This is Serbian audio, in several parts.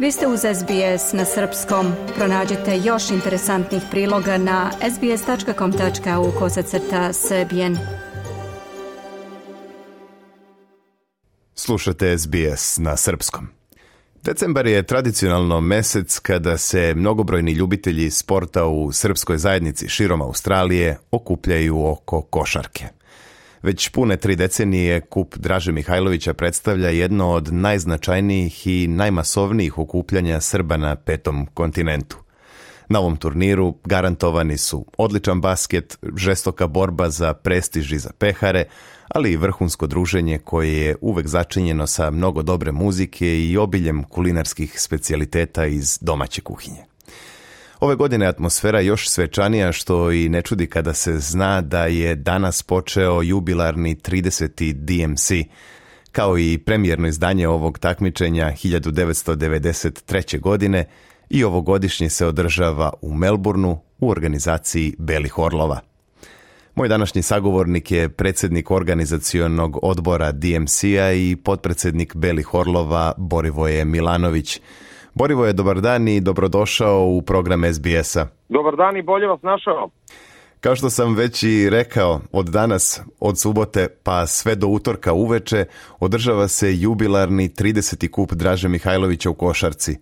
Vi ste uz SBS na srpskom. Pronađite još interesantnih priloga na sbs.com.au kosacrta srbijen. Slušate SBS na srpskom. Decembar je tradicionalno mesec kada se mnogobrojni ljubitelji sporta u srpskoj zajednici širom Australije okupljaju oko košarke. Već pune tri decenije kup Draže Mihajlovića predstavlja jedno od najznačajnijih i najmasovnijih okupljanja Srba na petom kontinentu. Na ovom turniru garantovani su odličan basket, žestoka borba za prestiž i za pehare, ali i vrhunsko druženje koje je uvek začinjeno sa mnogo dobre muzike i obiljem kulinarskih specijaliteta iz domaće kuhinje. Ove godine atmosfera još svečanija što i ne čudi kada se zna da je danas počeo jubilarni 30. DMC, kao i premijerno izdanje ovog takmičenja 1993. godine i ovogodišnje se održava u Melbourneu u organizaciji Belih Orlova. Moj današnji sagovornik je predsjednik organizacionog odbora DMC-a i potpredsjednik Belih Orlova Borivoje Milanović. Borivoje, dobar dan i dobrodošao u program SBS-a. Dobar dan i bolje vas našao. Kao što sam već i rekao, od danas, od subote pa sve do utorka uveče održava se jubilarni 30. kup Draže Mihajlovića u Košarci.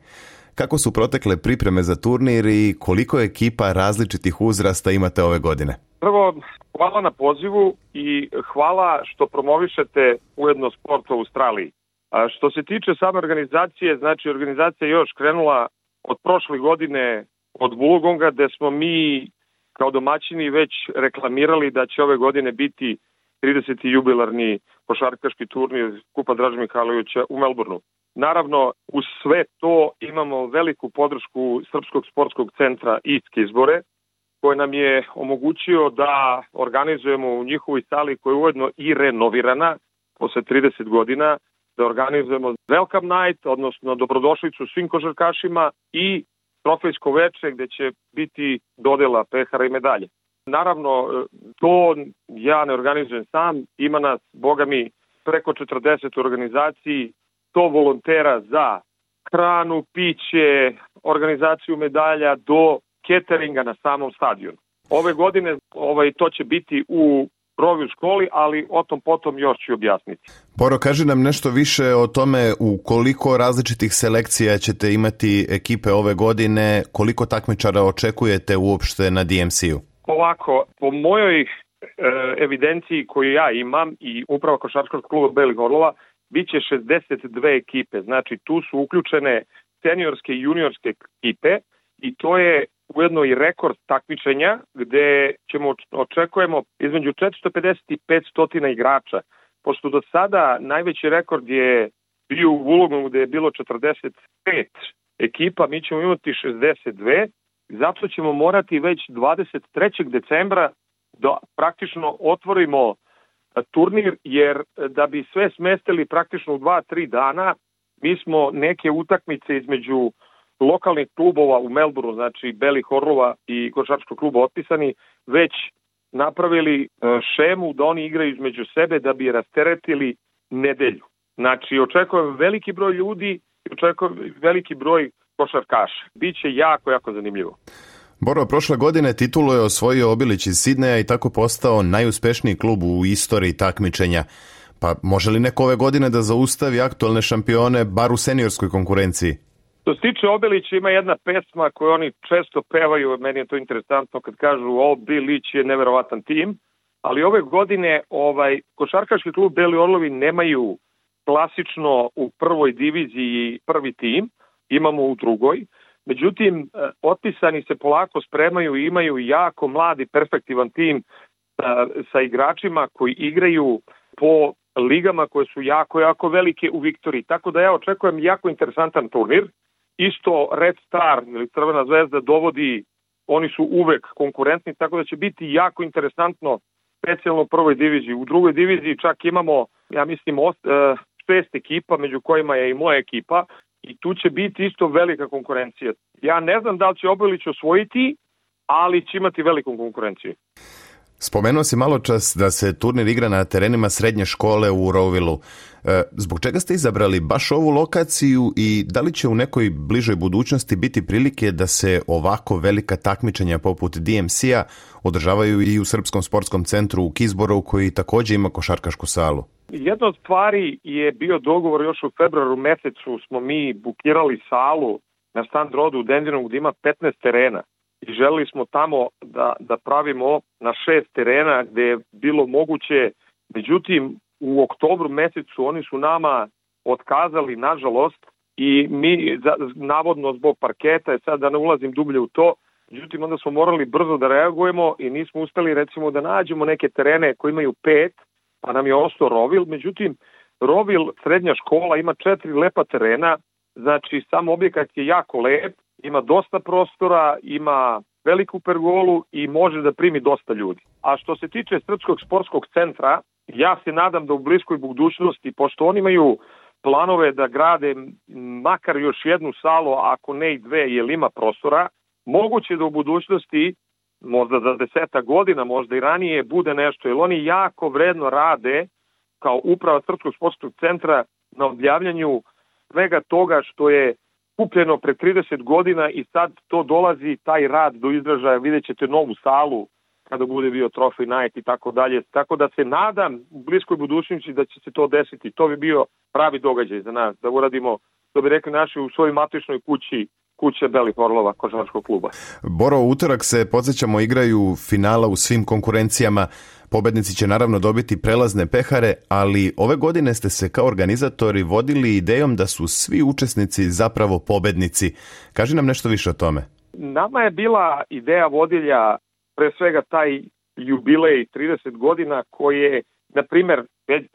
Kako su protekle pripreme za turnir i koliko ekipa različitih uzrasta imate ove godine? Prvo, hvala na pozivu i hvala što promovišete ujedno sport u Australiji. A što se tiče same organizacije, znači organizacija je još krenula od prošle godine od Vulogonga, gde smo mi kao domaćini već reklamirali da će ove godine biti 30. jubilarni košarkaški turnir Kupa Draža Mihajlovića u Melbourneu. Naravno, uz sve to imamo veliku podršku Srpskog sportskog centra Iske izbore, koji nam je omogućio da organizujemo u njihovoj sali koja je ujedno i renovirana posle 30 godina da organizujemo Welcome Night, odnosno dobrodošlicu svim košarkašima i trofejsko veče gde će biti dodela pehara i medalje. Naravno, to ja ne organizujem sam, ima nas, boga mi, preko 40 organizaciji, to volontera za hranu, piće, organizaciju medalja do cateringa na samom stadionu. Ove godine ovaj, to će biti u provi u školi, ali o tom potom još ću objasniti. Boro, kaži nam nešto više o tome u koliko različitih selekcija ćete imati ekipe ove godine, koliko takmičara očekujete uopšte na DMC-u? Ovako, po mojoj e, evidenciji koju ja imam i uprava košarskog kluba Belih Orlova, bit će 62 ekipe, znači tu su uključene seniorske i juniorske ekipe i to je ujedno i rekord takmičenja gde ćemo očekujemo između 450 i 500 igrača. Pošto do sada najveći rekord je bio u Vulogom gde je bilo 45 ekipa, mi ćemo imati 62, zato ćemo morati već 23. decembra da praktično otvorimo turnir, jer da bi sve smestili praktično u 2-3 dana, mi smo neke utakmice između lokalnih klubova u Melbourneu, znači Belih Orlova i Košarčkog kluba otpisani, već napravili e, šemu da oni igraju između sebe da bi rasteretili nedelju. Znači, očekujem veliki broj ljudi i očekujem veliki broj košarkaša. Biće jako, jako zanimljivo. Boro, prošle godine titulu je osvojio Obilić iz Sidneja i tako postao najuspešniji klub u istoriji takmičenja. Pa može li neko ove godine da zaustavi aktualne šampione bar u seniorskoj konkurenciji? Što se tiče Obilića, ima jedna pesma koju oni često pevaju, meni je to interesantno kad kažu Obilić je neverovatan tim, ali ove godine ovaj košarkaški klub Beli Orlovi nemaju klasično u prvoj diviziji prvi tim, imamo u drugoj. Međutim, e, otpisani se polako spremaju i imaju jako mladi, perspektivan tim sa, e, sa igračima koji igraju po ligama koje su jako, jako velike u Viktoriji. Tako da ja očekujem jako interesantan turnir isto Red Star ili Crvena zvezda dovodi, oni su uvek konkurentni, tako da će biti jako interesantno specijalno u prvoj diviziji. U drugoj diviziji čak imamo, ja mislim, ost, e, šest ekipa, među kojima je i moja ekipa, i tu će biti isto velika konkurencija. Ja ne znam da li će Obilić osvojiti, ali će imati veliku konkurenciju. Spomenuo si malo čas da se turnir igra na terenima srednje škole u Rovilu. E, zbog čega ste izabrali baš ovu lokaciju i da li će u nekoj bližoj budućnosti biti prilike da se ovako velika takmičenja poput DMC-a održavaju i u Srpskom sportskom centru u Kizboru koji takođe ima košarkašku salu? Jedna od stvari je bio dogovor još u februaru mesecu smo mi bukirali salu na Stand Rodu u Dendinu gde ima 15 terena i želeli smo tamo da, da pravimo na šest terena gde je bilo moguće, međutim u oktobru mesecu oni su nama otkazali, nažalost, i mi, za, navodno zbog parketa, sad da ne ulazim dublje u to, međutim onda smo morali brzo da reagujemo i nismo uspeli recimo da nađemo neke terene koji imaju pet, pa nam je ostao Rovil, međutim Rovil, srednja škola, ima četiri lepa terena, znači sam objekat je jako lep, ima dosta prostora, ima veliku pergolu i može da primi dosta ljudi. A što se tiče Srpskog sportskog centra, ja se nadam da u bliskoj budućnosti, pošto oni imaju planove da grade makar još jednu salu, ako ne i dve, jer ima prostora, moguće da u budućnosti, možda za deseta godina, možda i ranije, bude nešto, jer oni jako vredno rade kao uprava Srpskog sportskog centra na objavljanju svega toga što je kupljeno pre 30 godina i sad to dolazi taj rad do izražaja, vidjet ćete novu salu kada bude bio trofej najt i tako dalje. Tako da se nadam u bliskoj budućnosti da će se to desiti. To bi bio pravi događaj za nas, da uradimo, što bi rekli naši, u svojoj matičnoj kući kuće Belih Orlova košarkaškog kluba. Boro, utorak se, podsjećamo, igraju finala u svim konkurencijama. Pobednici će naravno dobiti prelazne pehare, ali ove godine ste se kao organizatori vodili idejom da su svi učesnici zapravo pobednici. Kaži nam nešto više o tome. Nama je bila ideja vodilja pre svega taj jubilej 30 godina koji je, na primer,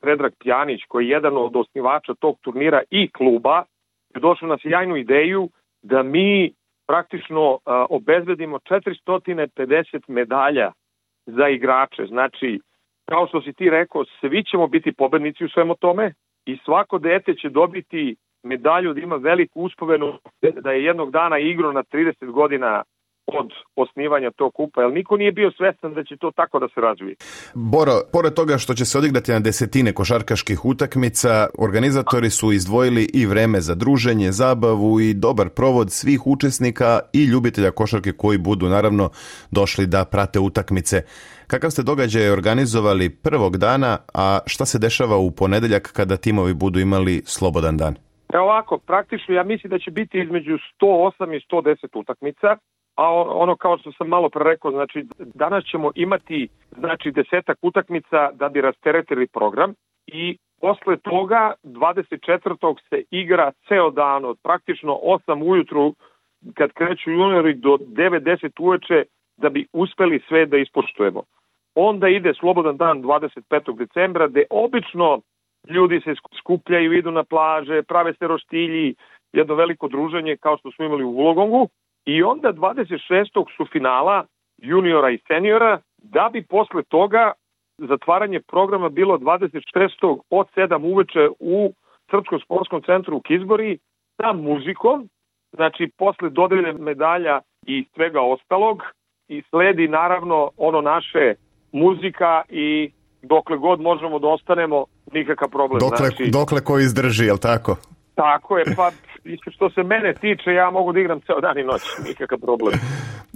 Predrag Pjanić, koji je jedan od osnivača tog turnira i kluba, je došao na sjajnu ideju da mi praktično obezbedimo 450 medalja za igrače. Znači, kao što si ti rekao, svi ćemo biti pobednici u svemu tome i svako dete će dobiti medalju da ima veliku uspomenu da je jednog dana igro na 30 godina od osnivanja tog kupa, jer niko nije bio svestan da će to tako da se razvije. Boro, pored toga što će se odigrati na desetine košarkaških utakmica, organizatori su izdvojili i vreme za druženje, zabavu i dobar provod svih učesnika i ljubitelja košarke koji budu naravno došli da prate utakmice. Kakav ste događaj organizovali prvog dana, a šta se dešava u ponedeljak kada timovi budu imali slobodan dan? Evo ovako, praktično ja mislim da će biti između 108 i 110 utakmica a ono kao što sam malo pre rekao, znači danas ćemo imati znači desetak utakmica da bi rasteretili program i posle toga 24. se igra ceo dan od praktično 8 ujutru kad kreću juniori do 9-10 uveče da bi uspeli sve da ispoštujemo. Onda ide slobodan dan 25. decembra gde obično ljudi se skupljaju, idu na plaže, prave se roštilji, jedno veliko druženje kao što smo imali u Ulogongu I onda 26. su finala juniora i seniora, da bi posle toga zatvaranje programa bilo 26. od 7 uveče u Srpskom sportskom centru u Kizbori sa muzikom, znači posle dodelje medalja i svega ostalog i sledi naravno ono naše muzika i dokle god možemo da ostanemo nikakav problem. Dokle, znači, dokle ko izdrži, jel tako? Tako je, pa što se mene tiče, ja mogu da igram ceo dan i noć, nikakav problem.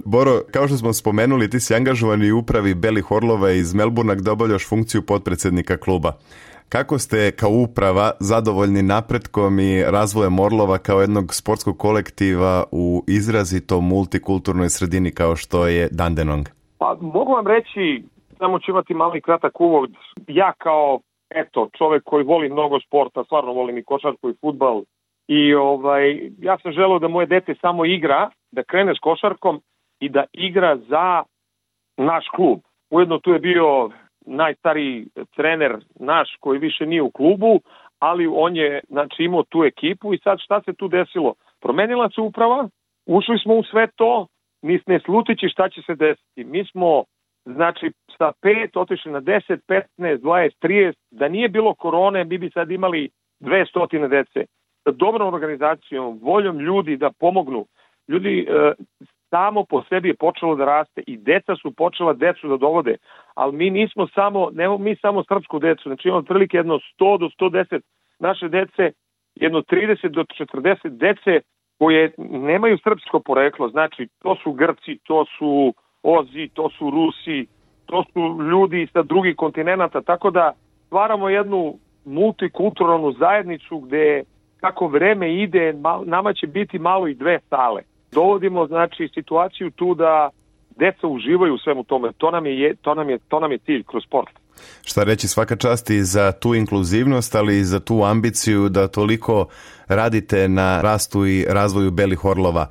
Boro, kao što smo spomenuli, ti si angažovani u upravi Belih Orlova iz Melburna gde obavljaš funkciju potpredsednika kluba. Kako ste kao uprava zadovoljni napretkom i razvojem Orlova kao jednog sportskog kolektiva u izrazito multikulturnoj sredini kao što je Dandenong? Pa mogu vam reći, samo ću imati mali kratak uvod. Ja kao eto, čovek koji voli mnogo sporta, stvarno volim i košarku i futbal. I ovaj, ja sam želeo da moje dete samo igra, da krene s košarkom i da igra za naš klub. Ujedno tu je bio najstariji trener naš koji više nije u klubu, ali on je znači, imao tu ekipu i sad šta se tu desilo? Promenila se uprava, ušli smo u sve to, ni ne slutići šta će se desiti. Mi smo znači sa 5 otišli na 10, 15, 20, 30, da nije bilo korone, mi bi sad imali 200 dece. Dobrom organizacijom, voljom ljudi da pomognu. Ljudi, e, samo po sebi je počelo da raste i deca su počela decu da dovode, ali mi nismo samo, ne mi samo srpsku decu, znači imamo otprilike jedno 100 do 110 naše dece, jedno 30 do 40 dece koje nemaju srpsko poreklo, znači to su Grci, to su Ozi, to su Rusi, to su ljudi sa drugih kontinenta, tako da stvaramo jednu multikulturalnu zajednicu gde kako vreme ide, nama će biti malo i dve sale. Dovodimo znači situaciju tu da deca uživaju u svemu tome. To nam je to nam je to nam je cilj kroz sport. Šta reći svaka čast i za tu inkluzivnost, ali i za tu ambiciju da toliko radite na rastu i razvoju belih orlova.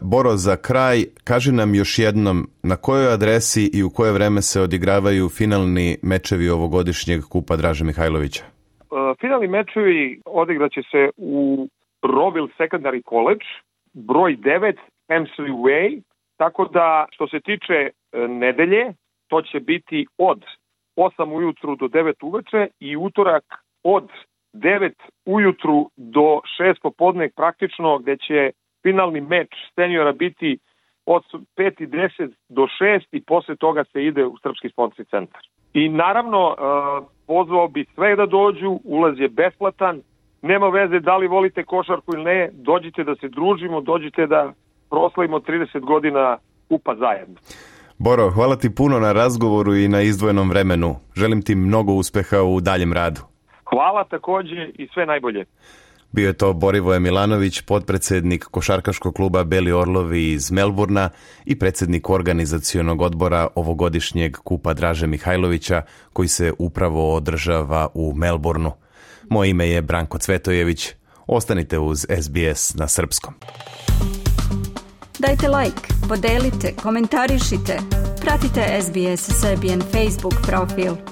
Boro, za kraj, kaži nam još jednom na kojoj adresi i u koje vreme se odigravaju finalni mečevi ovogodišnjeg kupa Draže Mihajlovića? Uh, finalni mečevi odigraće se u Roville Secondary College, broj 9, Hemsley Way, tako da što se tiče uh, nedelje, to će biti od 8 ujutru do 9 uveče i utorak od 9 ujutru do 6 popodne praktično gde će finalni meč seniora biti od 5 i 10 do 6 i posle toga se ide u Srpski sportski centar. I naravno, uh, pozvao bi sve da dođu, ulaz je besplatan, nema veze da li volite košarku ili ne, dođite da se družimo, dođite da proslavimo 30 godina kupa zajedno. Boro, hvala ti puno na razgovoru i na izdvojenom vremenu. Želim ti mnogo uspeha u daljem radu. Hvala takođe i sve najbolje. Bio je to Borivoje Milanović, podpredsednik Košarkaškog kluba Beli Orlovi iz Melburna i predsednik organizacionog odbora ovogodišnjeg kupa Draže Mihajlovića koji se upravo održava u Melbourneu. Moje ime je Branko Cvetojević. Ostanite uz SBS na srpskom. Dajte like, podelite, komentarišite. Pratite SBS Serbian Facebook profil.